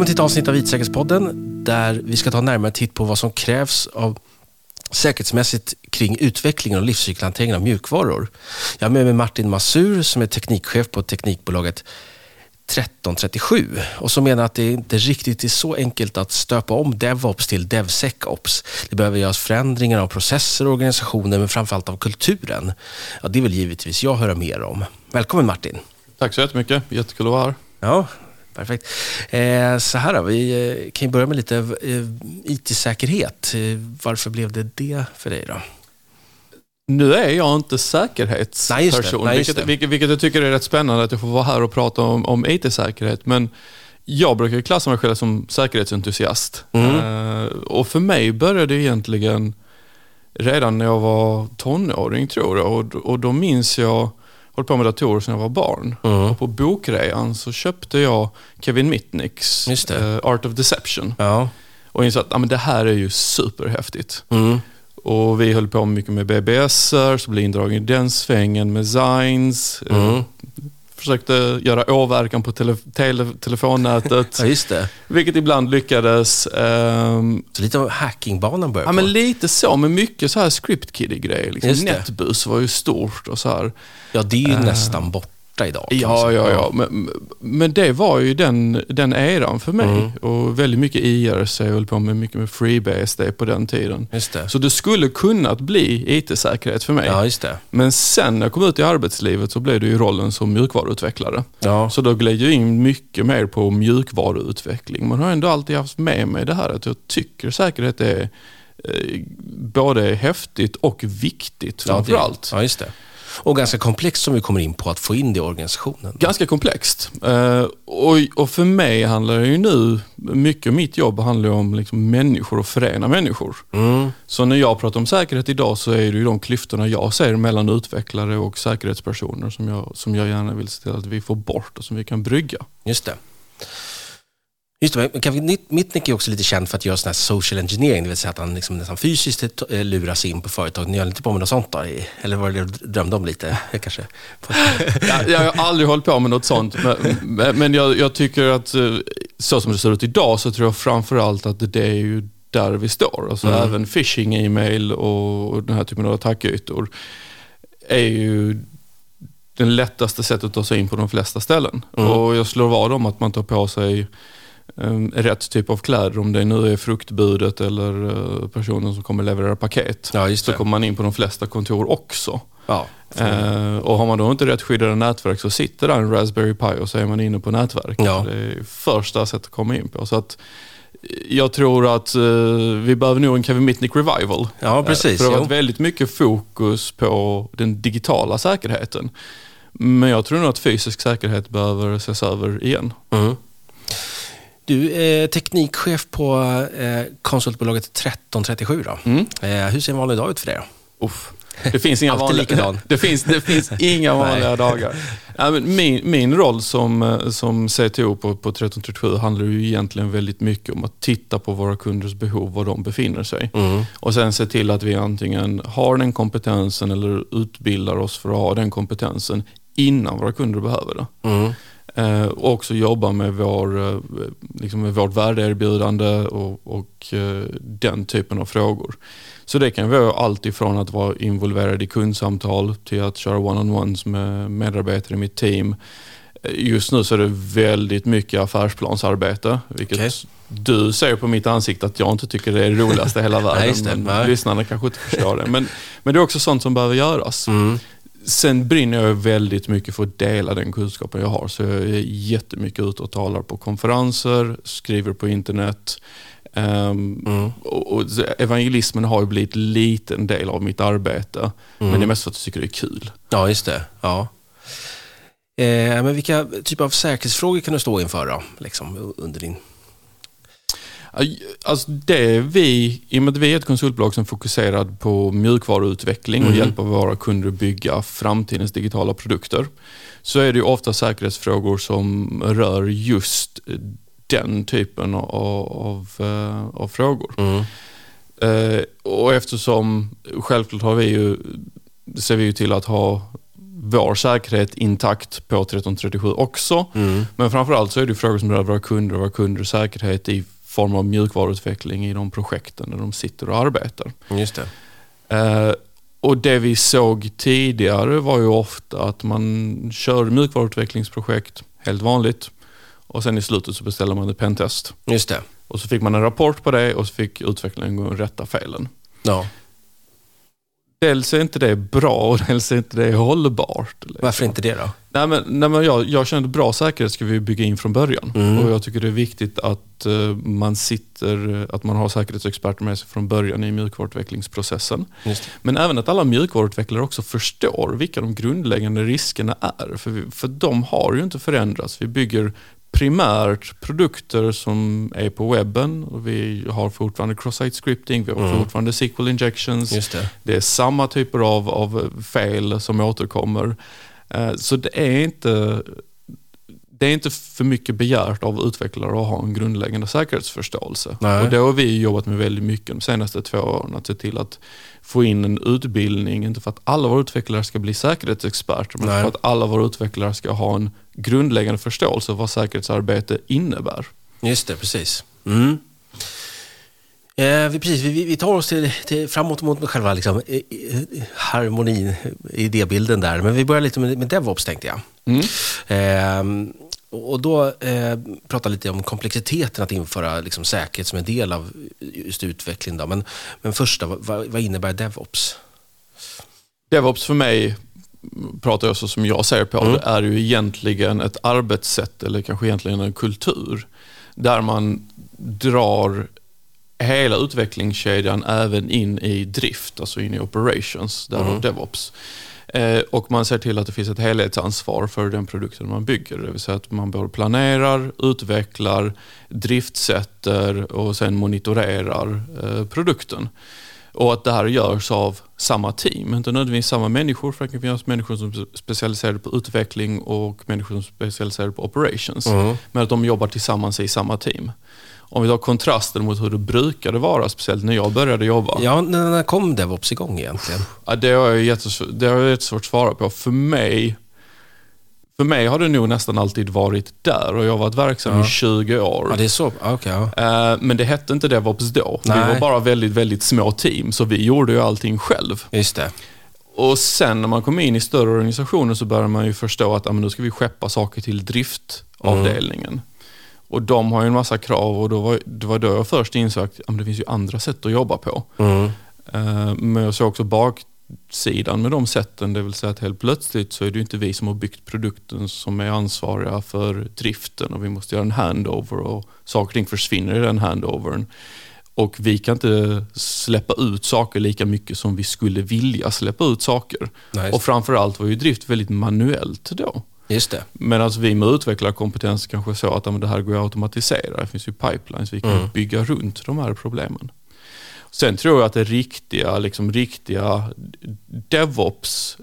Välkommen till ett avsnitt av IT-säkerhetspodden där vi ska ta närmare titt på vad som krävs av säkerhetsmässigt kring utvecklingen och livscykelhanteringen av mjukvaror. Jag har med mig Martin Masur som är teknikchef på teknikbolaget 1337 och som menar att det inte riktigt är så enkelt att stöpa om DevOps till DevSecOps. Det behöver göras förändringar av processer och organisationer men framförallt av kulturen. Ja, det vill givetvis jag höra mer om. Välkommen Martin. Tack så jättemycket. Jättekul att vara här. Ja, perfekt. Eh, så här då, vi eh, kan ju börja med lite eh, IT-säkerhet. Varför blev det det för dig då? Nu är jag inte säkerhetsperson, Nej, vilket, vilket, vilket jag tycker är rätt spännande att jag får vara här och prata om, om IT-säkerhet. Men jag brukar klassa mig själv som säkerhetsentusiast. Mm. Och för mig började det egentligen redan när jag var tonåring tror jag. Och, och då minns jag hållit på med datorer sedan jag var barn. Mm. Och på bokrean så köpte jag Kevin Mitnicks eh, Art of Deception. Ja. Och insåg att ah, men det här är ju superhäftigt. Mm. Och vi höll på mycket med BBS, så blev indragen i den svängen med Zines. Eh, Mm. Försökte göra åverkan på tele tele telefonnätet, ja, just det. vilket ibland lyckades. Ehm, Så lite av hackingbanan börjar ja, på. men lite så, men mycket så här script kiddie-grejer. Liksom. Just det. Netbus var ju stort och så här. Ja, det är ju Eh. nästan borta idag. kan man Ja, ja, ja. Men, men det var ju den, den eran för mig. Mm. Och väldigt mycket IRC, jag höll på med mycket med FreeBSD på den tiden. Just det. Så det skulle kunnat bli IT-säkerhet för mig. Ja, just det. Men sen när jag kom ut i arbetslivet så blev det ju rollen som mjukvaruutvecklare. Ja. Så då gled jag in mycket mer på mjukvaruutveckling. Man har ändå alltid haft med mig det här att jag tycker säkerhet är eh, både häftigt och viktigt Ja, det- framförallt. Ja, just det. Och ganska komplext som vi kommer in på att få in det i organisationen. Ganska komplext. Eh, och, och för mig handlar det ju nu, mycket av mitt jobb handlar ju om liksom människor och förena människor. Mm. Så när jag pratar om säkerhet idag så är det ju de klyftorna jag ser mellan utvecklare och säkerhetspersoner som jag, som jag gärna vill se till att vi får bort och som vi kan brygga. Just det. Just det, Mitnick är också lite känd för att göra sån här social engineering, det vill säga att han liksom nästan fysiskt eh, lurar sig in på företag. Ni höll inte på med något sånt då? Eller var det du drömde om lite? Kanske? Jag, jag har aldrig hållit på med något sånt, men, men- jag, jag tycker att eh, så som det ser ut idag så tror jag framförallt att det är ju där vi står. Alltså Mm. även phishing, e-mail och, och den här typen av attackytor är ju den lättaste sättet att ta sig in på de flesta ställen. Mm. Och jag slår vad om att man tar på sig rätt typ av kläder, om det nu är fruktbudet eller eh, personen som kommer leverera paket. Ja, just Så kommer man in på de flesta kontor också. Ja. Eh, och har man då inte rätt skyddade nätverk så sitter där en Raspberry Pi och så är man inne på nätverk. Ja. Det är första sättet att komma in på. Så att eh, jag tror att eh, vi behöver nog en Kevin Mitnick revival. Ja, precis. Eh, för det har jo. varit väldigt mycket fokus på den digitala säkerheten. Men jag tror nog att fysisk säkerhet behöver ses över igen. Mm. Du är teknikchef på eh, konsultbolaget 1337 då. Mm. Eh, hur ser en vanlig dag ut för dig? Uff. Det finns inga vanliga, likadan. det finns, det finns inga vanliga dagar. Min, min roll som, eh, som CTO på, på 1337 handlar ju egentligen väldigt mycket om att titta på våra kunders behov, var de befinner sig. Mm. Och sen se till att vi antingen har den kompetensen eller utbildar oss för att ha den kompetensen innan våra kunder behöver det. Mm. Eh, och också jobba med, vår, eh, liksom med vårt värdeerbjudande och, och eh, den typen av frågor. Så det kan vara allt ifrån att vara involverad i kundsamtal till att köra one-on-ones med medarbetare i mitt team. Eh, Just nu så är det väldigt mycket affärsplansarbete, vilket Okej. du ser på mitt ansikte att jag inte tycker det är det roligaste i hela världen. Nej, det. men lyssnarna kanske inte förstår det. Men, men det är också sånt som behöver göras. Mm. Sen brinner jag väldigt mycket för att dela den kunskapen jag har. Så jag är jättemycket ute och talar på konferenser, skriver på internet. Ehm, Mm. och, och evangelismen har ju blivit en liten del av mitt arbete. Men det är mest för att jag tycker det är kul. Ja, just det. Ja. Eh, men vilka typer av säkerhetsfrågor kan du stå inför då? Liksom, under din... Alltså det vi, i och med att vi är ett konsultbolag som fokuserar på mjukvaruutveckling och Mm. hjälper våra kunder att bygga framtidens digitala produkter, så är det ju ofta säkerhetsfrågor som rör just den typen av, av, eh, av frågor. Mm. Eh, och eftersom, självklart har vi ju, ser vi ju till att ha vår säkerhet intakt på 1337 också. Mm. Men framförallt så är det frågor som rör våra kunder och våra kunders säkerhet i form av mjukvaruutveckling i de projekten där de sitter och arbetar. Just det. Eh, och det vi såg tidigare var ju ofta att man kör mjukvaruutvecklingsprojekt, helt vanligt. Och sen i slutet så beställer man ett pentest. Just det. Och så fick man en rapport på det och så fick utvecklaren gå och rätta felen. Ja. Dels är inte det bra och dels är inte det hållbart. liksom. Varför inte det då? Nej, men, nej, men jag, jag känner att bra säkerhet ska vi bygga in från början. Mm. Och jag tycker det är viktigt att eh, man sitter, att man har säkerhetsexperter med sig från början i mjukvaruutvecklingsprocessen. Men även att alla mjukvaruutvecklare också förstår vilka de grundläggande riskerna är. För, vi, för de har ju inte förändrats. Vi bygger primärt produkter som är på webben. Vi har fortfarande cross-site scripting, vi har Mm. fortfarande SQL injections. Det. Det är samma typer av, av fel som återkommer. Eh, Så det är inte det är inte för mycket begärt av utvecklare att ha en grundläggande säkerhetsförståelse. Nej. Och det har vi jobbat med väldigt mycket de senaste två åren. Att se till att få in en utbildning, inte för att alla våra utvecklare ska bli säkerhetsexperter, men Nej. för att alla våra utvecklare ska ha en grundläggande förståelse av vad säkerhetsarbete innebär. Just det, precis. Mm. Eh, vi, precis, vi, vi tar oss till, till, framåt mot själva liksom, eh, harmonin, idébilden där. Men vi börjar lite med, med DevOps tänkte jag. Mm. Eh, och då eh, prata lite om komplexiteten att införa liksom, säkerhet som en del av just utveckling. Då. Men, men först, då, vad, vad innebär DevOps? DevOps för mig, pratar jag så som jag ser på Mm. det, är ju egentligen ett arbetssätt eller kanske egentligen en kultur där man drar hela utvecklingskedjan även in i drift, alltså in i operations, därav Mm. DevOps. Eh, och man ser till att det finns ett helhetsansvar för den produkten man bygger. Det vill säga att man både planerar, utvecklar, driftsätter och sen monitorerar eh, produkten. Och att det här görs av samma team, inte nödvändigtvis samma människor, för det kan finnas människor som är specialiserade på utveckling och människor som är specialiserade på operations. Mm. Men att de jobbar tillsammans i samma team. Om vi tar kontrasten mot hur det brukade vara, speciellt när jag började jobba. Ja, när, kom DevOps igång egentligen? Ja, det har jag jättesvårt, det har jag jättesvårt att svara på. För mig, för mig har det nog nästan alltid varit där och jag har varit verksam Ja. i 20 år. Ja, det är så. Ah, Okej, ja. Eh, Men det hette inte DevOps då. Vi Nej. var bara väldigt, väldigt små team, så vi gjorde ju allting själv. Just det. Och sen när man kom in i större organisationer så började man ju förstå att men nu ska vi skeppa saker till driftavdelningen. Och de har ju en massa krav och då var, det var då jag först insåg att ja, det finns ju andra sätt att jobba på. Mm. Eh, Men jag såg också baksidan med de sätten, det vill säga att helt plötsligt så är det ju inte vi som har byggt produkten som är ansvariga för driften och vi måste göra en handover och saker och ting försvinner i den handovern. Och vi kan inte släppa ut saker lika mycket som vi skulle vilja släppa ut saker. Nej, Och framförallt var ju drift väldigt manuellt då. Just det. Medan vi med utvecklarkompetens kanske så att men det här går att automatisera. Det finns ju pipelines, vi kan Mm. bygga runt de här problemen. Sen tror jag att det riktiga, liksom riktiga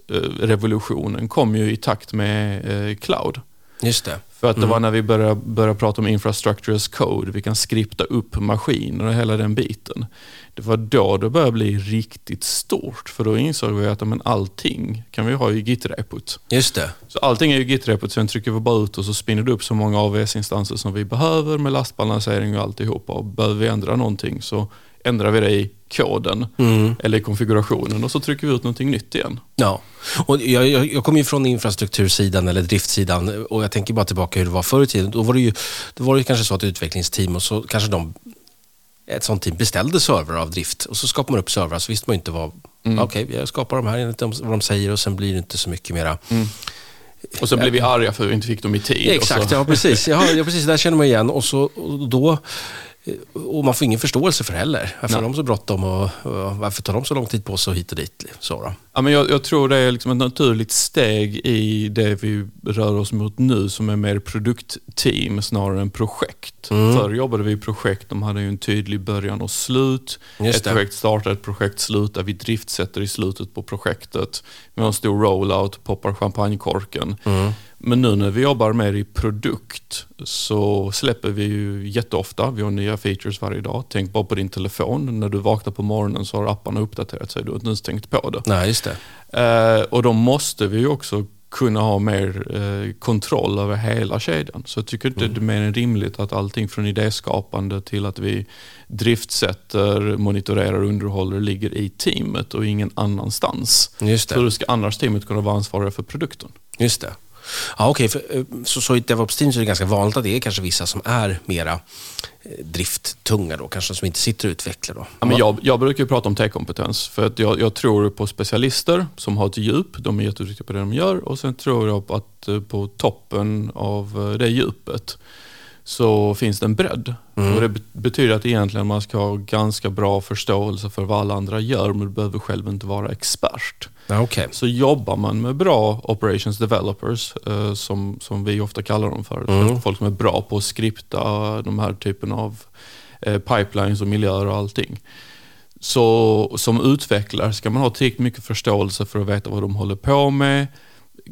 DevOps-revolutionen kom ju i takt med eh, cloud. Just det. För att det Mm. var när vi började, började prata om infrastructure as code, vi kan skripta upp maskiner och hela den biten. Det var då det började bli riktigt stort, för då insåg vi att men allting kan vi ha i Git-repot. Just det. Så allting är ju Git-repot, sen trycker vi bara ut och så spinner det upp så många AWS-instanser som vi behöver med lastbalansering och alltihopa. Och behöver vi ändra någonting så ändrar vi det i koden Mm. eller i konfigurationen och så trycker vi ut någonting nytt igen. Ja, och jag, jag, jag kommer ju från infrastruktursidan eller driftsidan och jag tänker bara tillbaka hur det var förr i tiden. Då var det ju, då var det kanske så att utvecklingsteam och så kanske de, ett sånt team beställde servrar av drift och så skapar man upp servrar så visste man inte vad, Mm. okej, jag skapar de här enligt vad de säger och sen blir det inte så mycket mera. Och så blev vi arga för att vi inte fick dem i tid. Ja, exakt, ja precis. Ja, precis. Där känner man igen och, så, och då och man får ingen förståelse för heller. Varför har Nej. de så bråttom och, och varför tar de så lång tid på sig och hit och dit? Så då. Ja, men jag, jag tror det är liksom ett naturligt steg i det vi rör oss mot nu som är mer produktteam snarare än projekt. Mm. Förr jobbade vi i projekt, de hade ju en tydlig början och slut. Just ett det. projekt startar, ett projekt slutar, vi driftsätter i slutet på projektet. Vi har en stor rollout, poppar champagnekorken. Mm. Men nu när vi jobbar mer i produkt så släpper vi ju jätteofta. Vi har nya features varje dag. Tänk bara på din telefon. När du vaknar på morgonen så har apparna uppdaterat sig. Du har inte ens tänkt på det. Nej, just det. Eh, och då måste vi ju också kunna ha mer eh, kontroll över hela kedjan. Så jag tycker inte mm. det är mer än rimligt att allting från idéskapande till att vi driftsätter, monitorerar underhåller ligger i teamet och ingen annanstans. Just det. Så hur ska annars teamet kunna vara ansvariga för produkten? Just det. Ja, okay. Eh, så, så i DevOps-team så är det ganska vanligt att det är kanske vissa som är mera eh, drifttunga då, kanske som inte sitter och utvecklar. Då. Ja, men jag, jag brukar prata om tech-kompetens för att jag, jag, tror på specialister som har ett djup, de är jätteduktiga på det de gör och sen tror jag på att eh, på toppen av det djupet så finns det en bredd. Mm. Och det betyder att egentligen man ska ha ganska bra förståelse för vad alla andra gör men du behöver själv inte vara expert. okay. Så jobbar man med bra operations developers, eh, som, som vi ofta kallar dem för, mm. folk som är bra på att skripta de här typen av eh, pipelines och miljöer och allting. Så som utvecklare ska man ha tillräckligt mycket förståelse för att veta vad de håller på med,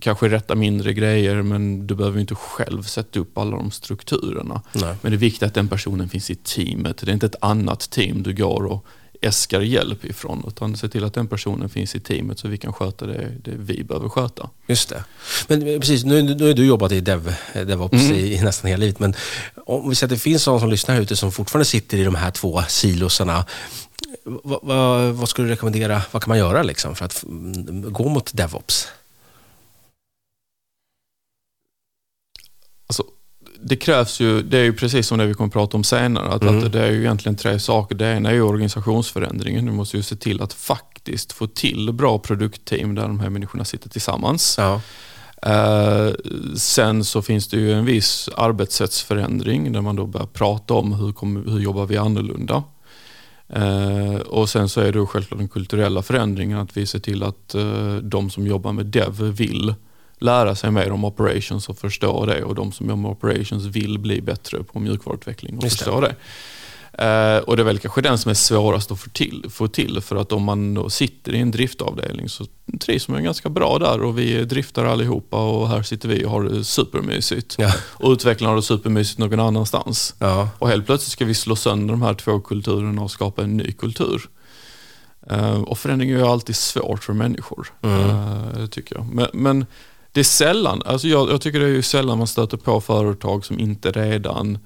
kanske rätta mindre grejer men du behöver inte själv sätta upp alla de strukturerna. Nej. Men det är viktigt att den personen finns i teamet. Det är inte ett annat team du går och äskar hjälp ifrån utan se till att den personen finns i teamet så vi kan sköta det, det vi behöver sköta. Just det. Men eh, precis, nu, nu har du jobbat i Dev, DevOps mm. i, i, nästan hela livet men om vi säger att det finns någon som lyssnar här ute som fortfarande sitter i de här två silosarna vad, vad, vad skulle du rekommendera? Vad kan man göra liksom för att gå mot DevOps? Alltså, det krävs ju, det är ju precis som det vi kommer att prata om senare, att, mm. att det är ju egentligen tre saker. Det ena är ju organisationsförändringen. Du måste ju se till att faktiskt få till bra produktteam där de här människorna sitter tillsammans. Ja. Uh, sen så finns det ju en viss arbetssättsförändring där man då börjar prata om hur, kommer, hur jobbar vi annorlunda. Uh, och sen så är det självklart den kulturella förändringen, att vi ser till att uh, de som jobbar med dev vill lära sig mer om operations och förstå det och de som jobbar med operations vill bli bättre på mjukvaruutveckling och Just förstå det. Uh, och det är väl kanske den som är svårast att få till, få till för att om man sitter i en driftavdelning så trivs man ganska bra där och vi driftar allihopa och här sitter vi och har det supermysigt. Ja. Och utvecklarna har det supermysigt någon annanstans. Ja. Och helt plötsligt ska vi slå sönder de här två kulturerna och skapa en ny kultur. Uh, och förändring är ju alltid svårt för människor, mm. det tycker jag. Men, men det är sällan, alltså jag, jag, tycker det är ju sällan man stöter på företag som inte redan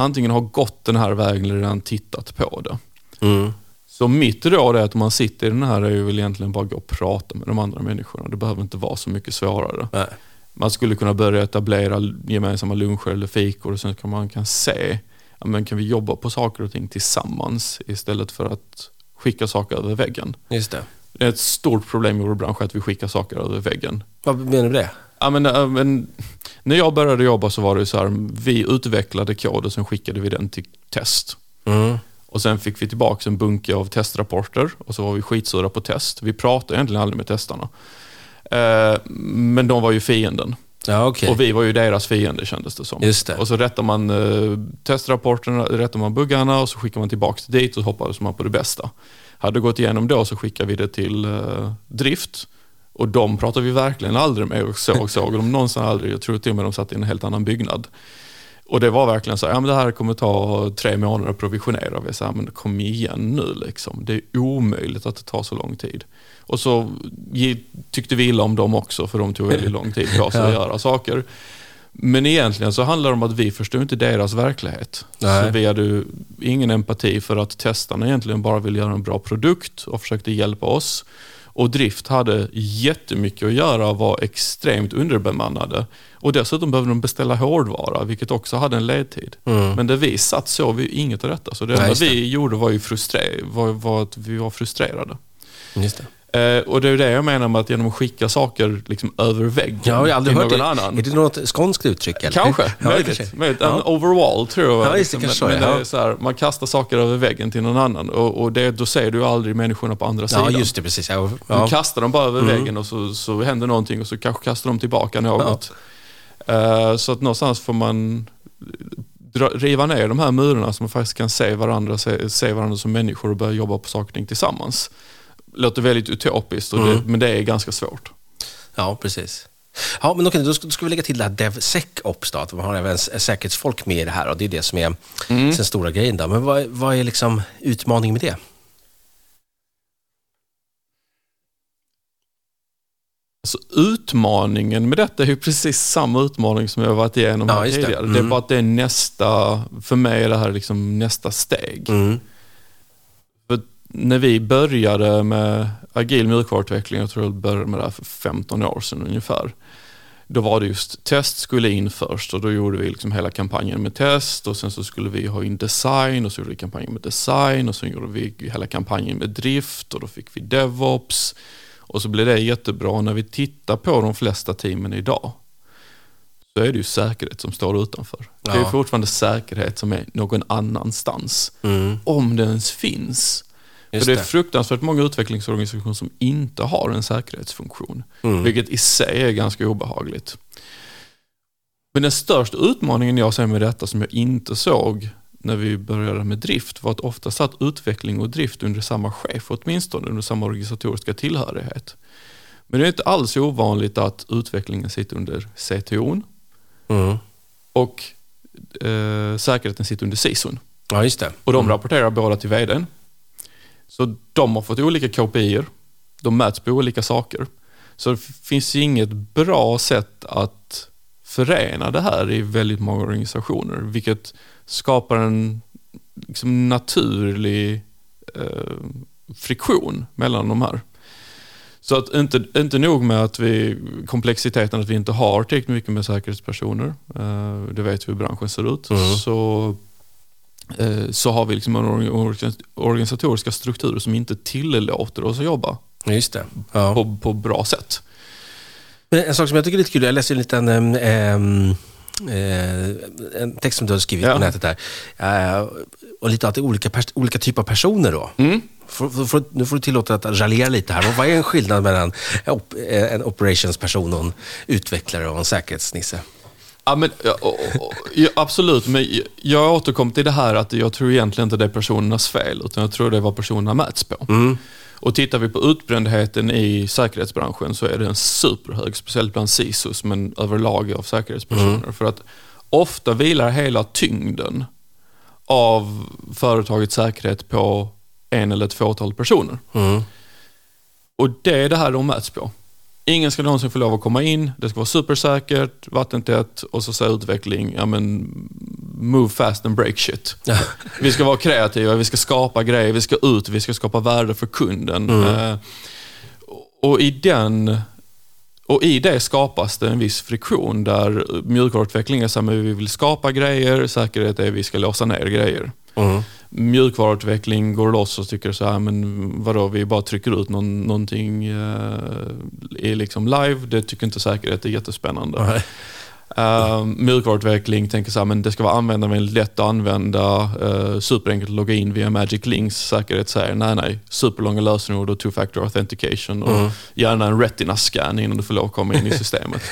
antingen har gått den här vägen eller redan tittat på det. Mm. Så mitt råd är att om man sitter i den här är ju väl egentligen bara gå och prata med de andra människorna. Det behöver inte vara så mycket svårare. Nej. Man skulle kunna börja etablera gemensamma luncher eller fikor och sen kan man kan se, ja, men kan vi jobba på saker och ting tillsammans istället för att skicka saker över väggen. Just det. Det är ett stort problem i vår bransch att vi skickar saker över väggen. Vad menar du det? Ja, men, äh, men, när jag började jobba så var det så här, vi utvecklade kod och sen skickade vi den till test. Mm. Och sen fick vi tillbaka en bunke av testrapporter och så var vi skitsura på test. Vi pratade egentligen aldrig med testarna. Eh, men de var ju fienden. Ja, okay. Och vi var ju deras fiende kändes det som. Just det. Och så rättar man eh, testrapporterna, rättar man buggarna och så skickar man tillbaka dit och hoppades man på det bästa. Hade det gått igenom då så skickar vi det till eh, drift. Och de pratade vi verkligen aldrig med och såg, såg de någonsin aldrig. Jag tror till och med de satt i en helt annan byggnad. Och det var verkligen så, ja men det här kommer ta tre månader att provisionera. Vi sa, men kom igen nu liksom. Det är omöjligt att det tar så lång tid. Och så tyckte vi illa om dem också, för de tog väldigt lång tid på sig att göra saker. Men egentligen så handlar det om att vi förstår inte deras verklighet. Nej. Så vi hade ingen empati för att testarna egentligen bara ville göra en bra produkt och försökte hjälpa oss. Och drift hade jättemycket att göra och var extremt underbemannade. Och dessutom behövde de beställa hårdvara, vilket också hade en ledtid. Mm. Men där vi satt såg vi inget av detta. Så det enda vi gjorde var, ju frustre- var, var att vi var frustrerade. Just det. Eh, och det är det jag menar med att genom att skicka saker liksom över väggen jag har aldrig till hört någon det. annan. Är det något skånskt uttryck? Eller? Kanske, ja, möjligt. kanske. möjligt. Ja. En overall tror jag. Ja, det, liksom. kanske men, men ja. det är så här, man kastar saker över väggen till någon annan och, och det, då ser du aldrig människorna på andra Ja, sidan. just det. Precis. Ja. Du Ja. kastar dem bara över Mm. väggen och så, så händer någonting och så kanske kastar de tillbaka något. Eh, så att någonstans får man dra, riva ner de här murarna så man faktiskt kan se varandra, se, se varandra som människor och börja jobba på saker och ting tillsammans. Låter väldigt utopiskt, och det, Mm. men det är ganska svårt. ja, precis. Ja, men okej, då ska, då ska vi lägga till det här DevSecOps då, att man har även säkerhetsfolk med i det här och det är det som är mm. den stora grejen. Då. Men vad, vad är liksom utmaningen med det? Alltså, utmaningen med detta är ju precis samma utmaning som jag varit igenom ja, tidigare. Det. Mm. det. är bara att det är nästa, för mig är det här liksom nästa steg. Mm. När vi började med agil mjukvaruutveckling, jag tror jag började med det här för 15 år sedan ungefär. Då var det just test skulle in först och då gjorde vi liksom hela kampanjen med test och sen så skulle vi ha in design och så gjorde vi kampanjen med design och sen gjorde vi hela kampanjen med drift och då fick vi DevOps. Och så blir det jättebra när vi tittar på de flesta teamen idag. Så är det ju säkerhet som står utanför. Ja. Det är fortfarande säkerhet som är någon annanstans. Mm. Om det ens finns. Just För det är fruktansvärt många utvecklingsorganisationer som inte har en säkerhetsfunktion. Mm. Vilket i sig är ganska obehagligt. Men den största utmaningen jag ser med detta som jag inte såg när vi började med drift var att ofta satt utveckling och drift under samma chef, åtminstone under samma organisatoriska tillhörighet. Men det är inte alls ovanligt att utvecklingen sitter under CTO mm. och eh, säkerheten sitter under CISOn. Ja, just det. Och de mm. rapporterar båda till vdn. Så de har fått olika KPI, de mäts på olika saker. Så det finns inget bra sätt att förena det här i väldigt många organisationer, vilket skapar en liksom, naturlig eh, friktion mellan de här. Så att inte, inte nog med att vi, komplexiteten att vi inte har tillräckligt mycket med säkerhetspersoner, eh, det vet vi hur branschen ser ut, mm. så, så har vi liksom organisatoriska strukturer som inte tillåter oss att jobba Just det. Ja. På, på bra sätt. Men en sak som jag tycker är lite kul, jag läste en liten um, Eh, en text som du har skrivit ja. på nätet där. Eh, och lite att det är olika, olika typer av personer då. Mm. För, för, nu får du tillåta att raljera lite här. Vad är en skillnad mellan en operationsperson och en utvecklare och en säkerhetsnisse? Ja, men, ja, absolut, men jag återkommer till det här att jag tror egentligen inte det är personernas fel, utan jag tror det är vad personerna mäts på. Mm. Och tittar vi på utbrändheten i säkerhetsbranschen så är den superhög, speciellt bland CISOs men överlag av säkerhetspersoner. Mm. För att ofta vilar hela tyngden av företagets säkerhet på en eller ett fåtal personer. Mm. Och det är det här de mäts på. Ingen ska någonsin få lov att komma in, det ska vara supersäkert, vattentätt och så säger utveckling, ja men move fast and break shit. vi ska vara kreativa, vi ska skapa grejer, vi ska ut, vi ska skapa värde för kunden. Mm. Uh, och i den och i det skapas det en viss friktion där mjukvaruutveckling är så att vi vill skapa grejer, säkerhet är att vi ska låsa ner grejer. Mm mjukvaruutveckling går loss och tycker så här, men vadå, vi bara trycker ut någon, någonting eh, i liksom live. Det tycker inte säkerhet är jättespännande. Uh, mjukvaruutveckling tänker så här, men det ska vara användarvänligt, lätt att använda, uh, superenkelt att logga in via Magic Links. Säkerhet säger nej, nej, superlånga lösenord och two-factor authentication och mm. gärna en retina-scan innan du får lov att komma in i systemet.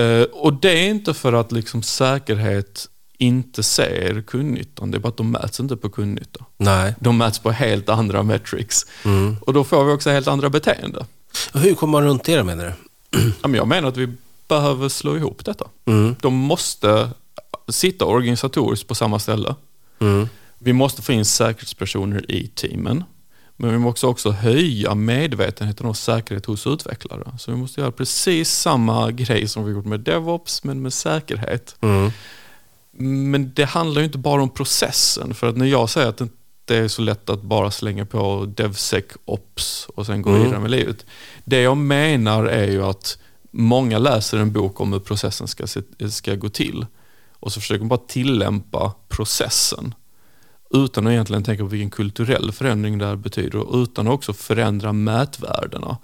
uh, och det är inte för att liksom säkerhet inte ser kundnyttan. Det är bara att de mäts inte på kundnytta. Nej. De mäts på helt andra metrics. Mm. Och då får vi också helt andra beteende. hur kommer man runt det menar du? Jag menar att vi behöver slå ihop detta. Mm. De måste sitta organisatoriskt på samma ställe. Mm. Vi måste få in säkerhetspersoner i teamen. Men vi måste också höja medvetenheten om säkerhet hos utvecklare. Så vi måste göra precis samma grej som vi gjort med DevOps, men med säkerhet. Mm. Men det handlar ju inte bara om processen. För att när jag säger att det är så lätt att bara slänga på DevSecOps och sen gå mm. vidare med livet. Det jag menar är ju att många läser en bok om hur processen ska, ska gå till och så försöker man bara tillämpa processen utan att egentligen tänka på vilken kulturell förändring det här betyder och utan att också förändra mätvärdena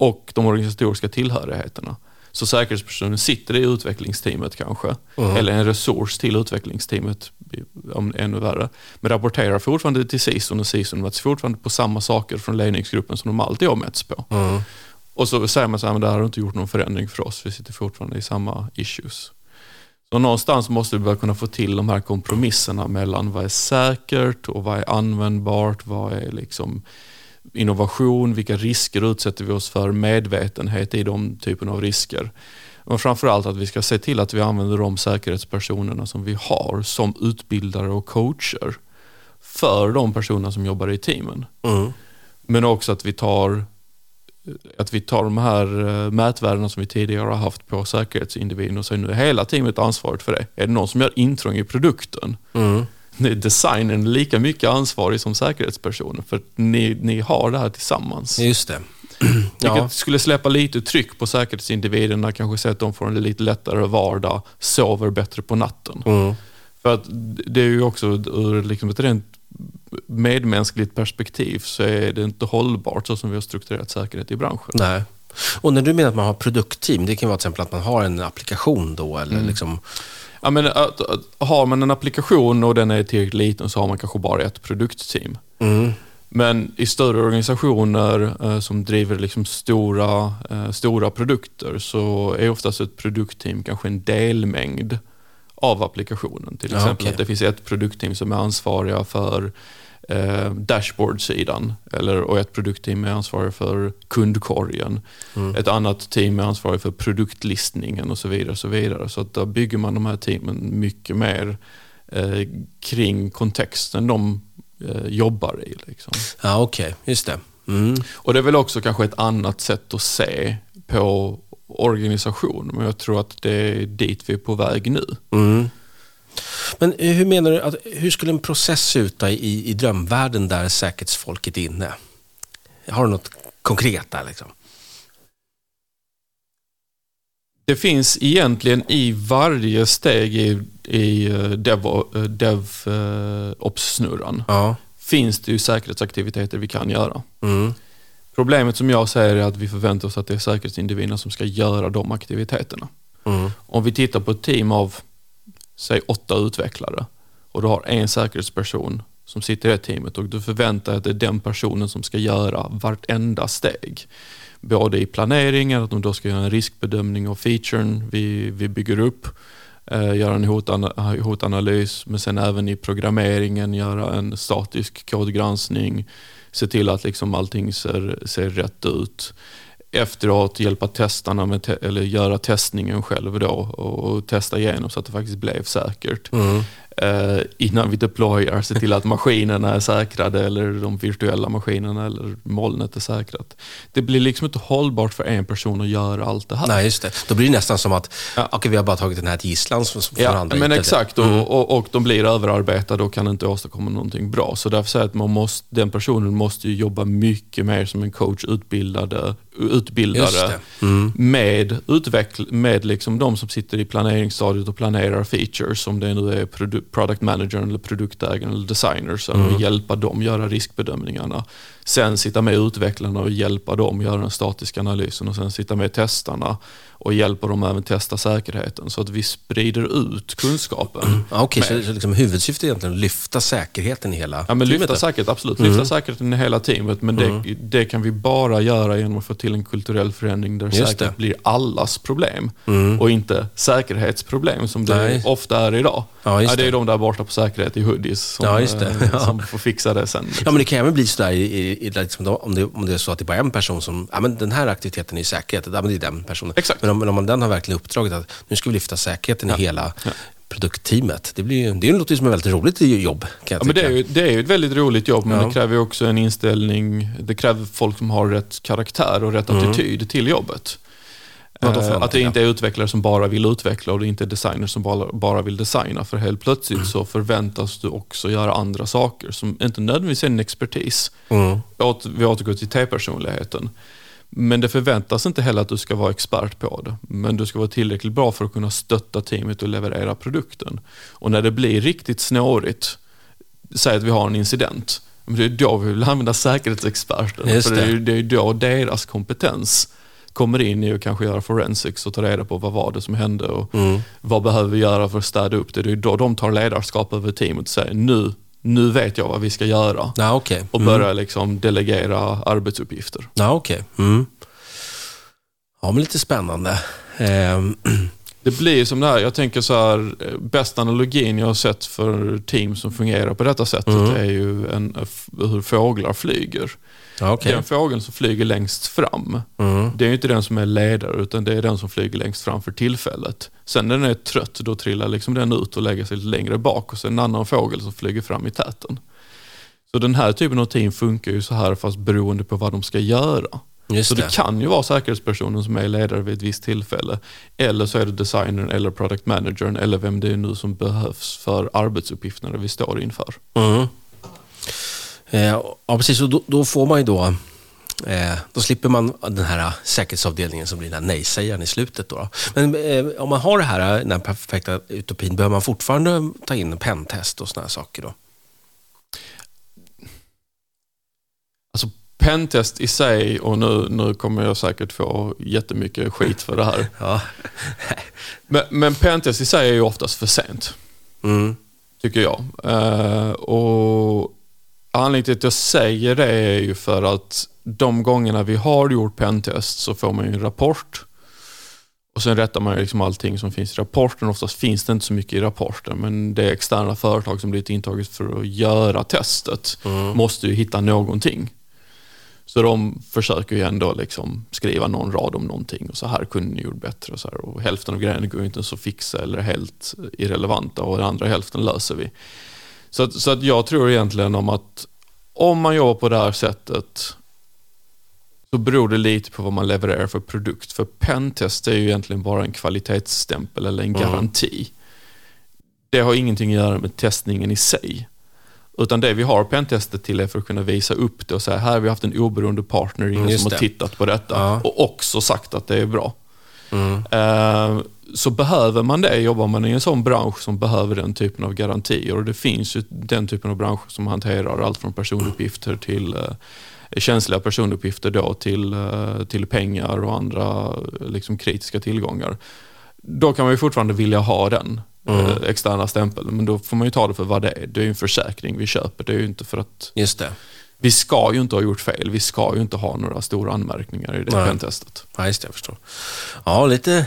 och de organisatoriska tillhörigheterna. Så säkerhetspersonen sitter i utvecklingsteamet kanske, mm. eller en resurs till utvecklingsteamet, om ännu värre. Men rapporterar fortfarande till CISOn och CISOn möts fortfarande på samma saker från ledningsgruppen som de alltid har mätts på. Mm. Och så säger man så här, men det här har inte gjort någon förändring för oss, vi sitter fortfarande i samma issues. Så någonstans måste vi börja kunna få till de här kompromisserna mellan vad är säkert och vad är användbart, vad är liksom innovation, vilka risker utsätter vi oss för, medvetenhet i de typen av risker. Men framförallt att vi ska se till att vi använder de säkerhetspersonerna som vi har som utbildare och coacher för de personer som jobbar i teamen. Mm. Men också att vi tar att vi tar de här eh, mätvärdena som vi tidigare har haft på säkerhetsindividen och säger nu är hela teamet ansvarigt för det. Är det någon som gör intrång i produkten, Mm. Är designen lika mycket ansvarig som säkerhetspersonen för ni, ni har det här tillsammans. Just det. Vilket Ja. skulle släppa lite tryck på säkerhetsindividerna, kanske se att de får en lite lättare vardag, sover bättre på natten. Mm. För att det är ju också ur liksom ett rent medmänskligt perspektiv så är det inte hållbart så som vi har strukturerat säkerhet i branschen. Nej. Och när du menar att man har produktteam, det kan vara till exempel att man har en applikation då eller Mm. liksom... Ja, men att, att, har man en applikation och den är tillräckligt liten så har man kanske bara ett produktteam. Mm. Men i större organisationer eh, som driver liksom stora, eh, stora produkter så är oftast ett produktteam kanske en delmängd av applikationen. Till Ja, exempel okej. att det finns ett produktteam som är ansvariga för eh, dashboardsidan eller, och ett produktteam är ansvarig för kundkorgen. Mm. Ett annat team är ansvarig för produktlistningen och så vidare. Så, vidare. så att där bygger man de här teamen mycket mer eh, kring kontexten de eh, jobbar i. Liksom. Ja, okej. Just det. Mm. Och det är väl också kanske ett annat sätt att se på organisation, men jag tror att det är dit vi är på väg nu. Mm. Men hur menar du, att, hur skulle en process se ut i, i drömvärlden där säkerhetsfolket är inne? Har du något konkret där liksom? Det finns egentligen i varje steg i, i eh, dev, eh, dev eh, Ja. finns det ju säkerhetsaktiviteter vi kan göra. Mm. Problemet som jag säger är att vi förväntar oss att det är säkerhetsindividerna som ska göra de aktiviteterna. Mm. Om vi tittar på ett team av, säg åtta utvecklare och du har en säkerhetsperson som sitter i det teamet och du förväntar dig att det är den personen som ska göra vartenda steg. Både i planeringen, att de då ska göra en riskbedömning av featuren vi, vi bygger upp, eh, göra en hotana, hotanalys, men sen även i programmeringen göra en statisk kodgranskning, se till att liksom allting ser, ser rätt ut efteråt hjälpa testarna med te- eller göra testningen själv då och, och testa igenom så att det faktiskt blev säkert. Mm. Eh, innan vi deployar, se till att maskinerna är säkrade eller de virtuella maskinerna eller molnet är säkrat. Det blir liksom inte hållbart för en person att göra allt det här. Nej, just det. Då blir det nästan som att, Ja. okej, vi har bara tagit den här till gisslan som som Ja, andra men exakt. Mm. Och, och, och de blir överarbetade och kan inte åstadkomma någonting bra. Så därför säger jag att man måste, den personen måste ju jobba mycket mer som en coach, utbildade, utbildare. Mm. med, utveckl- med liksom de som sitter i planeringsstadiet och planerar features, om det nu är produ- product managern, eller produktägaren eller designers, Mm. och hjälpa dem göra riskbedömningarna. Sen sitta med utvecklarna och hjälpa dem göra den statiska analysen och sen sitta med testarna och hjälpa dem även testa säkerheten så att vi sprider ut kunskapen. Ja, okej, så, Mer. så liksom huvudsyftet är egentligen att lyfta säkerheten i hela Ja, men lyfta teamet? säkerhet, absolut. Lyfta säkerheten i hela teamet, men det, det kan vi bara göra genom att få till en kulturell förändring där Just säkerhet det. blir allas problem och inte säkerhetsproblem som det Nej. ofta är idag. Ja, just det är de där borta på säkerhet i hoodies som, Ja, eh, Ja. som får fixa det sen. liksom. Ja, men det kan även bli sådär i, i, i, liksom, om, det, om det är så att det bara är en person som, ja men den här aktiviteten är säkerhet, ja men det är den personen. Exakt. Men om, men om man den har verkligen uppdraget att nu ska vi lyfta säkerheten i hela produktteamet. Det, blir, det låter ju som ett väldigt roligt jobb, kan jag Ja, men det, är ju, det är ju ett väldigt roligt jobb, men Ja. det kräver ju också en inställning. Det kräver folk som har rätt karaktär och rätt attityd till jobbet. För Eh, att det inte är utvecklare som bara vill utveckla och det inte är designers som bara, bara vill designa. För helt plötsligt så förväntas du också göra andra saker som inte nödvändigtvis är en expertis. Mm. Vi återgår till T-personligheten. Men det förväntas inte heller att du ska vara expert på det. Men du ska vara tillräckligt bra för att kunna stötta teamet och leverera produkten. Och när det blir riktigt snårigt, säg att vi har en incident, men det är då vi vill använda säkerhetsexperten. Just för det ju- det är ju då deras kompetens kommer in i att kanske göra forensics och ta reda på vad var det som hände och Mm. vad behöver vi göra för att städa upp det. Det är då de tar ledarskap över teamet och säger nu, nu vet jag vad vi ska göra okej. och Mm. börja liksom delegera arbetsuppgifter. Ja, okej. Mm. Ja, men lite spännande. Ehm, Det blir som det här, jag tänker så här, eh, bästa analogin jag har sett för team som fungerar på detta sättet Mm. är ju en, hur fåglar flyger. Okej. Den fågeln som flyger längst fram, Mm. det är ju inte den som är ledare utan det är den som flyger längst fram för tillfället. Sen när den är trött, då trillar liksom den ut och lägger sig lite längre bak och sen en annan fågel som flyger fram i täten. Så den här typen av team funkar ju så här fast beroende på vad de ska göra. Just Så det. det kan ju vara säkerhetspersonen som är ledare vid ett visst tillfälle. Eller så är det designern eller product managern eller vem det är nu som behövs för arbetsuppgifterna vi står inför. Mm. Eh, ja, precis. Och då, då får man ju då... Eh, då slipper man den här säkerhetsavdelningen som blir den här nej-sägaren i slutet. Då. Men eh, om man har det här, den här perfekta utopin, behöver man fortfarande ta in en pentest och här saker då? Alltså pentest i sig, och nu, nu kommer jag säkert få jättemycket skit för det här. Ja. Men, men pentest i sig är ju oftast för sent, Mm. tycker jag. Eh, och Anledningen till att jag säger det är ju för att de gångerna vi har gjort pentest så får man ju en rapport. Och sen rättar man liksom allting som finns i rapporten. Oftast finns det inte så mycket i rapporten, men det externa företag som blivit intaget för att göra testet Mm. måste ju hitta någonting. Så de försöker ju ändå liksom skriva någon rad om någonting och så här kunde ni gjort bättre. Och, så här. och hälften av grejerna går ju inte att fixa eller helt irrelevanta och den andra hälften löser vi. Så att, så att jag tror egentligen om att om man jobbar på det här sättet så beror det lite på vad man levererar för produkt. För pentest är ju egentligen bara en kvalitetsstämpel eller en Mm. garanti. Det har ingenting att göra med testningen i sig. Utan det vi har pentestet till är för att kunna visa upp det och säga här har vi haft en oberoende partner Mm, som har tittat på detta Ja. och också sagt att det är bra. Mm. Eh, Så behöver man det, jobbar man i en sån bransch som behöver den typen av garantier och det finns ju den typen av branscher som hanterar allt från personuppgifter till eh, känsliga personuppgifter då till, eh, till pengar och andra liksom, kritiska tillgångar. Då kan man ju fortfarande vilja ha den Mm. eh, externa stämpeln, men då får man ju ta det för vad det är. Det är ju en försäkring vi köper, det är ju inte för att Just det. vi ska ju inte ha gjort fel, vi ska ju inte ha några stora anmärkningar i det pentestet. Ja, just det. Jag förstår. Ja, lite,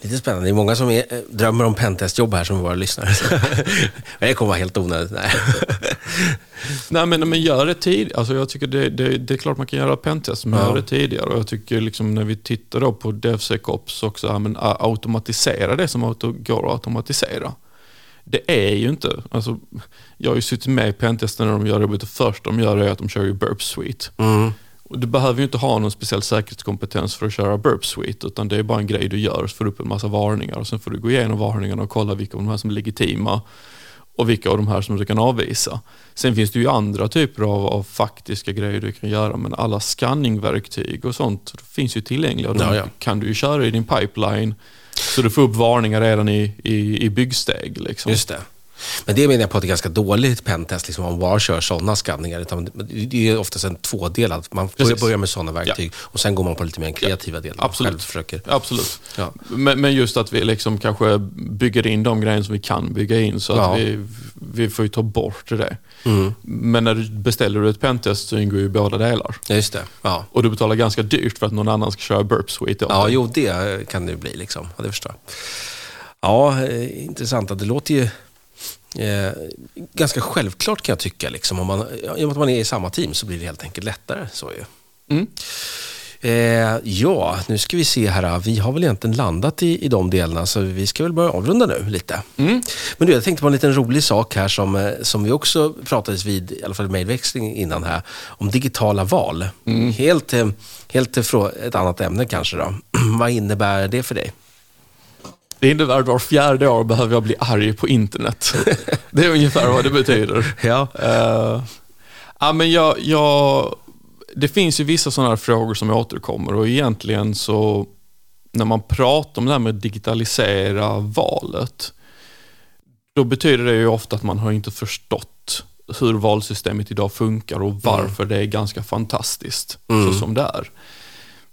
lite spännande. Det är många som är, eh, drömmer om pentestjobb här som våra lyssnare. det kommer vara helt onödigt. Nej. Nej men, men gör det tidigt. Alltså, jag tycker det, det, det är klart man kan göra pentest, men Ja. gör det tidigare. Och jag tycker liksom när vi tittar då på DevSecOps också, ja, men, automatisera det som auto, går att automatisera. Det är ju inte, alltså, jag har ju suttit med i pentesten när de gör det, och första de gör är att de kör ju Burp Suite. Mm. Och du behöver ju inte ha någon speciell säkerhetskompetens för att köra Burp Suite, utan det är bara en grej du gör, så får du upp en massa varningar och sen får du gå igenom varningarna och kolla vilka av de här som är legitima och vilka av de här som du kan avvisa. Sen finns det ju andra typer av, av faktiska grejer du kan göra, men alla scanningverktyg och sånt finns ju tillgängliga. Och Ja, ja. kan du ju köra i din pipeline, så du får upp varningar redan i, i, i byggsteg. Liksom. Just det. Men det menar jag på att det är ganska dåligt pentest, liksom, om man bara kör sådana skanningar. Utan det är oftast en tvådelad. Man Precis. börjar med sådana verktyg och sen går man på lite mer kreativa delen. absolut. Själv försöker. Absolut. Ja. Men, men just att vi liksom kanske bygger in de grejer som vi kan bygga in så att Ja. vi, vi får ju ta bort det. Mm. Men när du beställer du ett pentest så ingår ju båda delar. Ja, Just det. Ja. Och du betalar ganska dyrt för att någon annan ska köra Burp Suite Ja, dig. jo, det kan det bli. Liksom. Ja, det förstår jag. Ja, eh, intressant. att Det låter ju eh, ganska självklart kan jag tycka. Liksom. Om man, I och med att man är i samma team så blir det helt enkelt lättare. Så ju. Mm. Eh, ja, nu ska vi se här. Vi har väl egentligen landat i, i de delarna så vi ska väl börja avrunda nu lite. Mm. Men du, jag tänkte på en liten rolig sak här som, eh, som vi också pratades vid, i alla fall i mejlväxling innan här, om digitala val. Helt, eh, helt ifrån ett annat ämne kanske då. Vad innebär det för dig? Det innebär att var fjärde år behöver jag bli arg på internet. det är ungefär vad det betyder. Ja. Uh, ja, men jag, jag, det finns ju vissa sådana här frågor som återkommer och egentligen så när man pratar om det här med att digitalisera valet då betyder det ju ofta att man har inte förstått hur valsystemet idag funkar och varför det är ganska fantastiskt Mm. så som det är.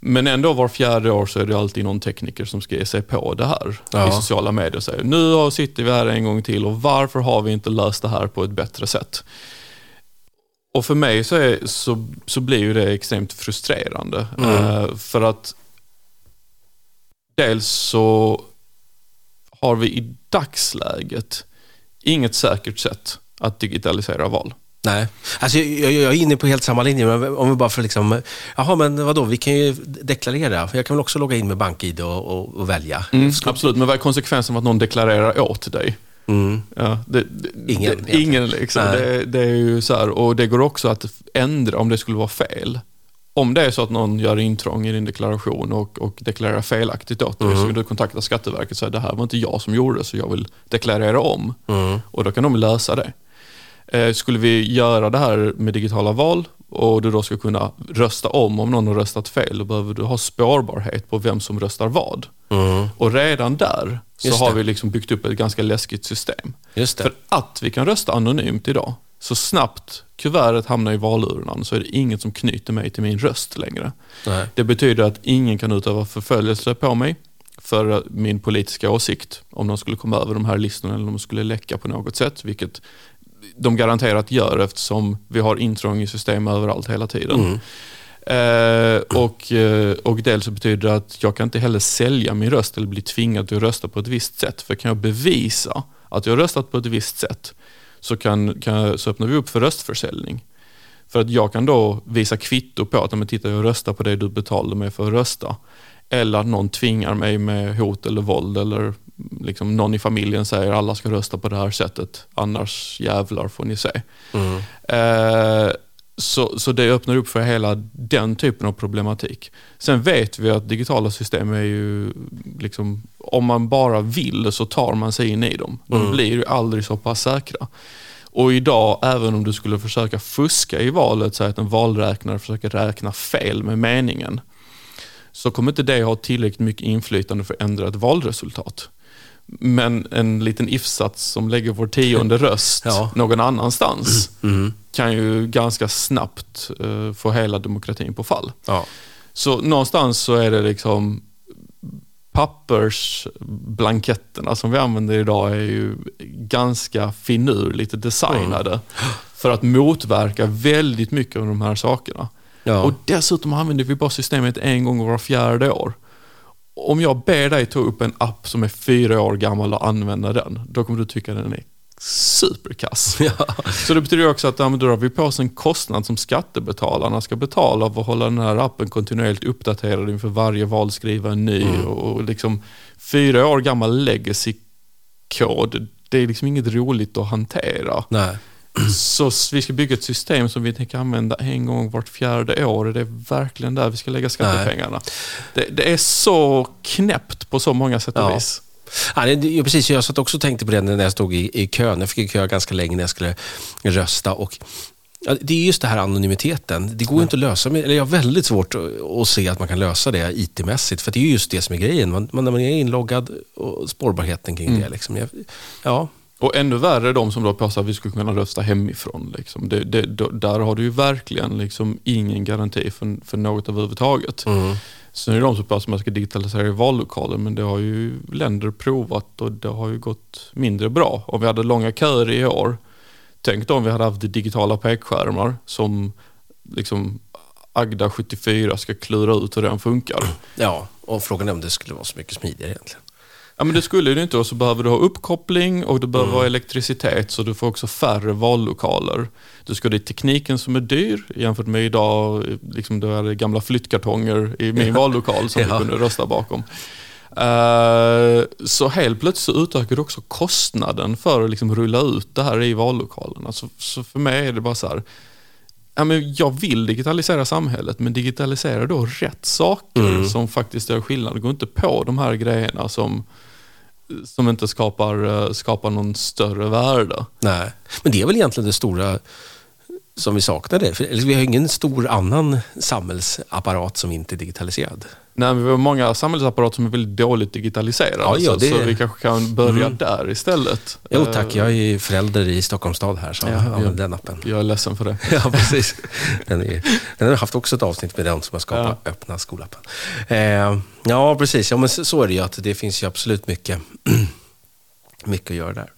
Men ändå var fjärde år så är det alltid någon tekniker som ska ge sig på det här Ja. i sociala medier och säger nu har- sitter vi här en gång till och varför har vi inte löst det här på ett bättre sätt? Och för mig så, är, så, så blir ju det extremt frustrerande. Mm. Eh, för att dels så har vi i dagsläget inget säkert sätt att digitalisera val. Nej, alltså jag, jag, är inne på helt samma linje. Men om vi bara för liksom, jaha men vadå, vi kan ju deklarera. Jag kan väl också logga in med BankID och, och, och välja. Mm, absolut, men vad är konsekvensen av att någon deklarerar åt dig? Mm. Ja, det, det, ingen. Det, ingen liksom. Det, det, är ju så här, och det går också att ändra om det skulle vara fel. Om det är så att någon gör intrång i din deklaration och, och deklarerar felaktigt åt dig, mm. så kan du kontakta Skatteverket och säga det här var inte jag som gjorde det, så jag vill deklarera om. Mm. Och då kan de lösa det. Eh, skulle vi göra det här med digitala val och du då ska kunna rösta om om någon har röstat fel, då behöver du ha spårbarhet på vem som röstar vad. Mm. Och redan där så har vi liksom byggt upp ett ganska läskigt system. För att vi kan rösta anonymt idag, så snabbt kuvertet hamnar i valurnan så är det inget som knyter mig till min röst längre. Nej. Det betyder att ingen kan utöva förföljelse på mig för min politiska åsikt om de skulle komma över de här listorna eller om de skulle läcka på något sätt, vilket de garanterat gör eftersom vi har intrång i system överallt hela tiden. Mm. Eh, och, eh, och dels så betyder det att jag kan inte heller sälja min röst eller bli tvingad att rösta på ett visst sätt. För kan jag bevisa att jag har röstat på ett visst sätt så, kan, kan, så öppnar vi upp för röstförsäljning. För att jag kan då visa kvitto på att, men titta jag röstar på det du betalade mig för att rösta. Eller att någon tvingar mig med hot eller våld eller liksom någon i familjen säger alla ska rösta på det här sättet, annars jävlar får ni se. Mm. Eh, så, så det öppnar upp för hela den typen av problematik. Sen vet vi att digitala system är ju, liksom, om man bara vill så tar man sig in i dem. De Mm. blir ju aldrig så pass säkra. Och idag, även om du skulle försöka fuska i valet, så att en valräknare försöker räkna fel med meningen, så kommer inte det ha tillräckligt mycket inflytande för att ändra ett valresultat. Men en liten if-sats som lägger vår tionde röst Ja. någon annanstans Mm. kan ju ganska snabbt eh, få hela demokratin på fall. Ja. Så någonstans så är det liksom pappersblanketterna som vi använder idag är ju ganska finurligt designade för att motverka väldigt mycket av de här sakerna. Ja. Och dessutom använder vi bara systemet en gång var fjärde år. Om jag ber dig ta upp en app som är fyra år gammal och använda den, då kommer du tycka den är superkass. Ja. Så det betyder också att ja, då har vi på oss en kostnad som skattebetalarna ska betala för att hålla den här appen kontinuerligt uppdaterad inför varje val, skriva en ny och, och liksom fyra år gammal legacy-kod, det är liksom inget roligt att hantera. Nej. Så vi ska bygga ett system som vi tänker använda en gång vart fjärde år. Är det verkligen där vi ska lägga skattepengarna? Det, det är så knäppt på så många sätt och Ja. vis. Ja, det, precis. Jag satt också och tänkte på det när jag stod i, i kön. Jag fick ju kö ganska länge när jag skulle rösta. Och, ja, det är just det här anonymiteten. Det går ju inte att lösa. Med, eller jag har väldigt svårt att, se att man kan lösa det IT-mässigt. För det är ju just det som är grejen. Man, man, när man är inloggad och spårbarheten kring det. Liksom. Jag, ja, Och ännu värre är de som då påstår att vi skulle kunna rösta hemifrån. Liksom. Det, det, där har du ju verkligen liksom ingen garanti för, för något överhuvudtaget. mm. Sen är det de som påstår att man ska digitalisera i vallokaler, men det har ju länder provat och det har ju gått mindre bra. Om vi hade långa köer i år, tänk då om vi hade haft digitala pekskärmar som liksom Agda 74 ska klura ut hur den funkar. ja, och frågan är om det skulle vara så mycket smidigare egentligen. Ja men det skulle det inte och så behöver du ha uppkoppling och du behöver Mm. ha elektricitet så du får också färre vallokaler. Du ska det är tekniken som är dyr jämfört med idag, liksom är det gamla flyttkartonger i min vallokal som Ja. vi kunde rösta bakom. Eh, så helt plötsligt så utökar du också kostnaden för att liksom rulla ut det här i vallokalerna. Så, så för mig är det bara så här, ja, men jag vill digitalisera samhället men digitalisera då rätt saker Mm. som faktiskt gör skillnad. Gå inte på de här grejerna som, som inte skapar, eh, skapar någon större värde. Nej, men det är väl egentligen det stora som vi saknade. För, vi har ingen stor annan samhällsapparat som inte är digitaliserad. Nej, men vi har många samhällsapparater som är väldigt dåligt digitaliserade. Ja, ja, så, det- så vi kanske kan börja Mm. där istället. Jo Eh, tack, jag är förälder i Stockholms stad här så Ja, jag använder ja. den appen. Jag är ledsen för det. Ja, precis. Den, är, den har haft också ett avsnitt med den som har skapat öppna skolappen. Eh, ja, precis. Ja, men så så är det ju att det finns ju absolut mycket, mycket att göra där.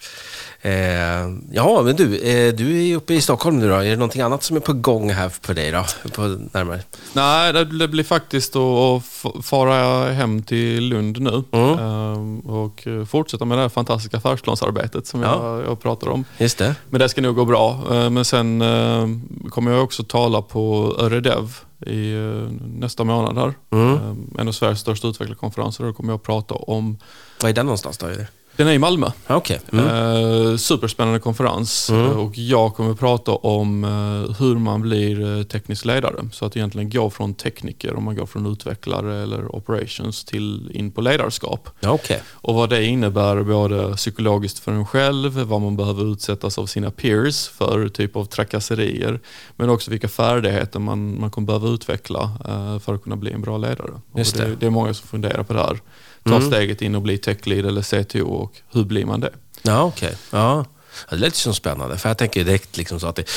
Eh, ja, men du, eh, du är uppe i Stockholm nu då. Är det någonting annat som är på gång här för dig då? På närmare? Nej, det blir faktiskt att fara hem till Lund nu mm. Ehm, och fortsätta med det här fantastiska affärsplansarbetet som ja. jag, jag pratar om. Just det. Men det ska nog gå bra. Ehm, men sen ehm, kommer jag också tala på Öredev i eh, nästa månad här. Mm. En av Sveriges största utvecklarkonferenser. Då kommer jag prata om... Var är den någonstans då? Den är i Malmö. Okay. Mm. Eh, superspännande konferens mm. och jag kommer prata om eh, hur man blir eh, teknisk ledare. Så att egentligen gå från tekniker, om man går från utvecklare eller operations till in på ledarskap. Okay. Och vad det innebär både psykologiskt för en själv, vad man behöver utsättas av sina peers för typ av trakasserier. Men också vilka färdigheter man, man kommer behöva utveckla eh, för att kunna bli en bra ledare. Det. det. det är många som funderar på det här ta mm. steget in och bli techlead eller CTO och hur blir man det? Ja, okej. Okay. Ja. Det låter som spännande, för jag tänker direkt liksom så att det,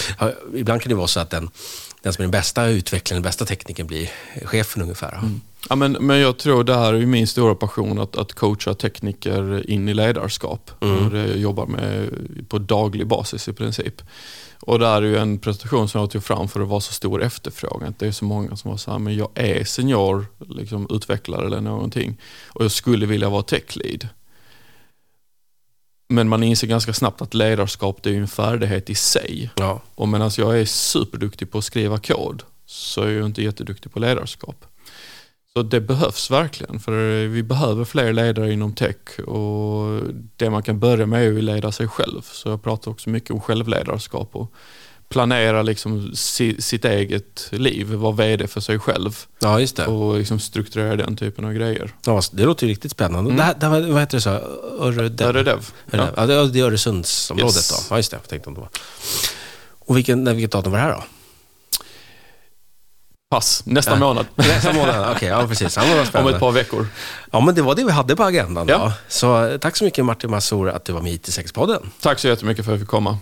ibland kan det vara så att den, den som är den bästa utvecklaren, den bästa tekniken blir chefen ungefär. Mm. Ja, men, men jag tror det här är min stora passion, att, att coacha tekniker in i ledarskap. Mm. Det jag jobbar med på daglig basis i princip. Och där är ju en presentation som jag tog fram för att vara så stor efterfrågan. Det är så många som var så här, men jag är senior liksom, utvecklare eller någonting och jag skulle vilja vara techlead. Men man inser ganska snabbt att ledarskap det är en färdighet i sig. Ja. Och medan jag är superduktig på att skriva kod så är jag inte jätteduktig på ledarskap. Så det behövs verkligen, för vi behöver fler ledare inom tech och det man kan börja med är att leda sig själv. Så jag pratar också mycket om självledarskap och planera liksom sitt eget liv, vara VD för sig själv. Ja, just det. Och liksom strukturera den typen av grejer. Ja, det låter ju riktigt spännande. Mm. Det här, det här, vad heter det så? Öredev? Öredev. Ja. ja, det är Öresundsområdet yes. då. Ja, just det. Jag tänkte om det var. Och vilken, vilket datum var det här då? Pass, nästa ja. månad. Nästa månad, okej. Okay, ja, precis. Om ett par veckor. Ja, men det var det vi hade på agendan. Ja. Då. Så tack så mycket Martin Massour att du var med i IT6-podden. Tack så jättemycket för att jag fick komma.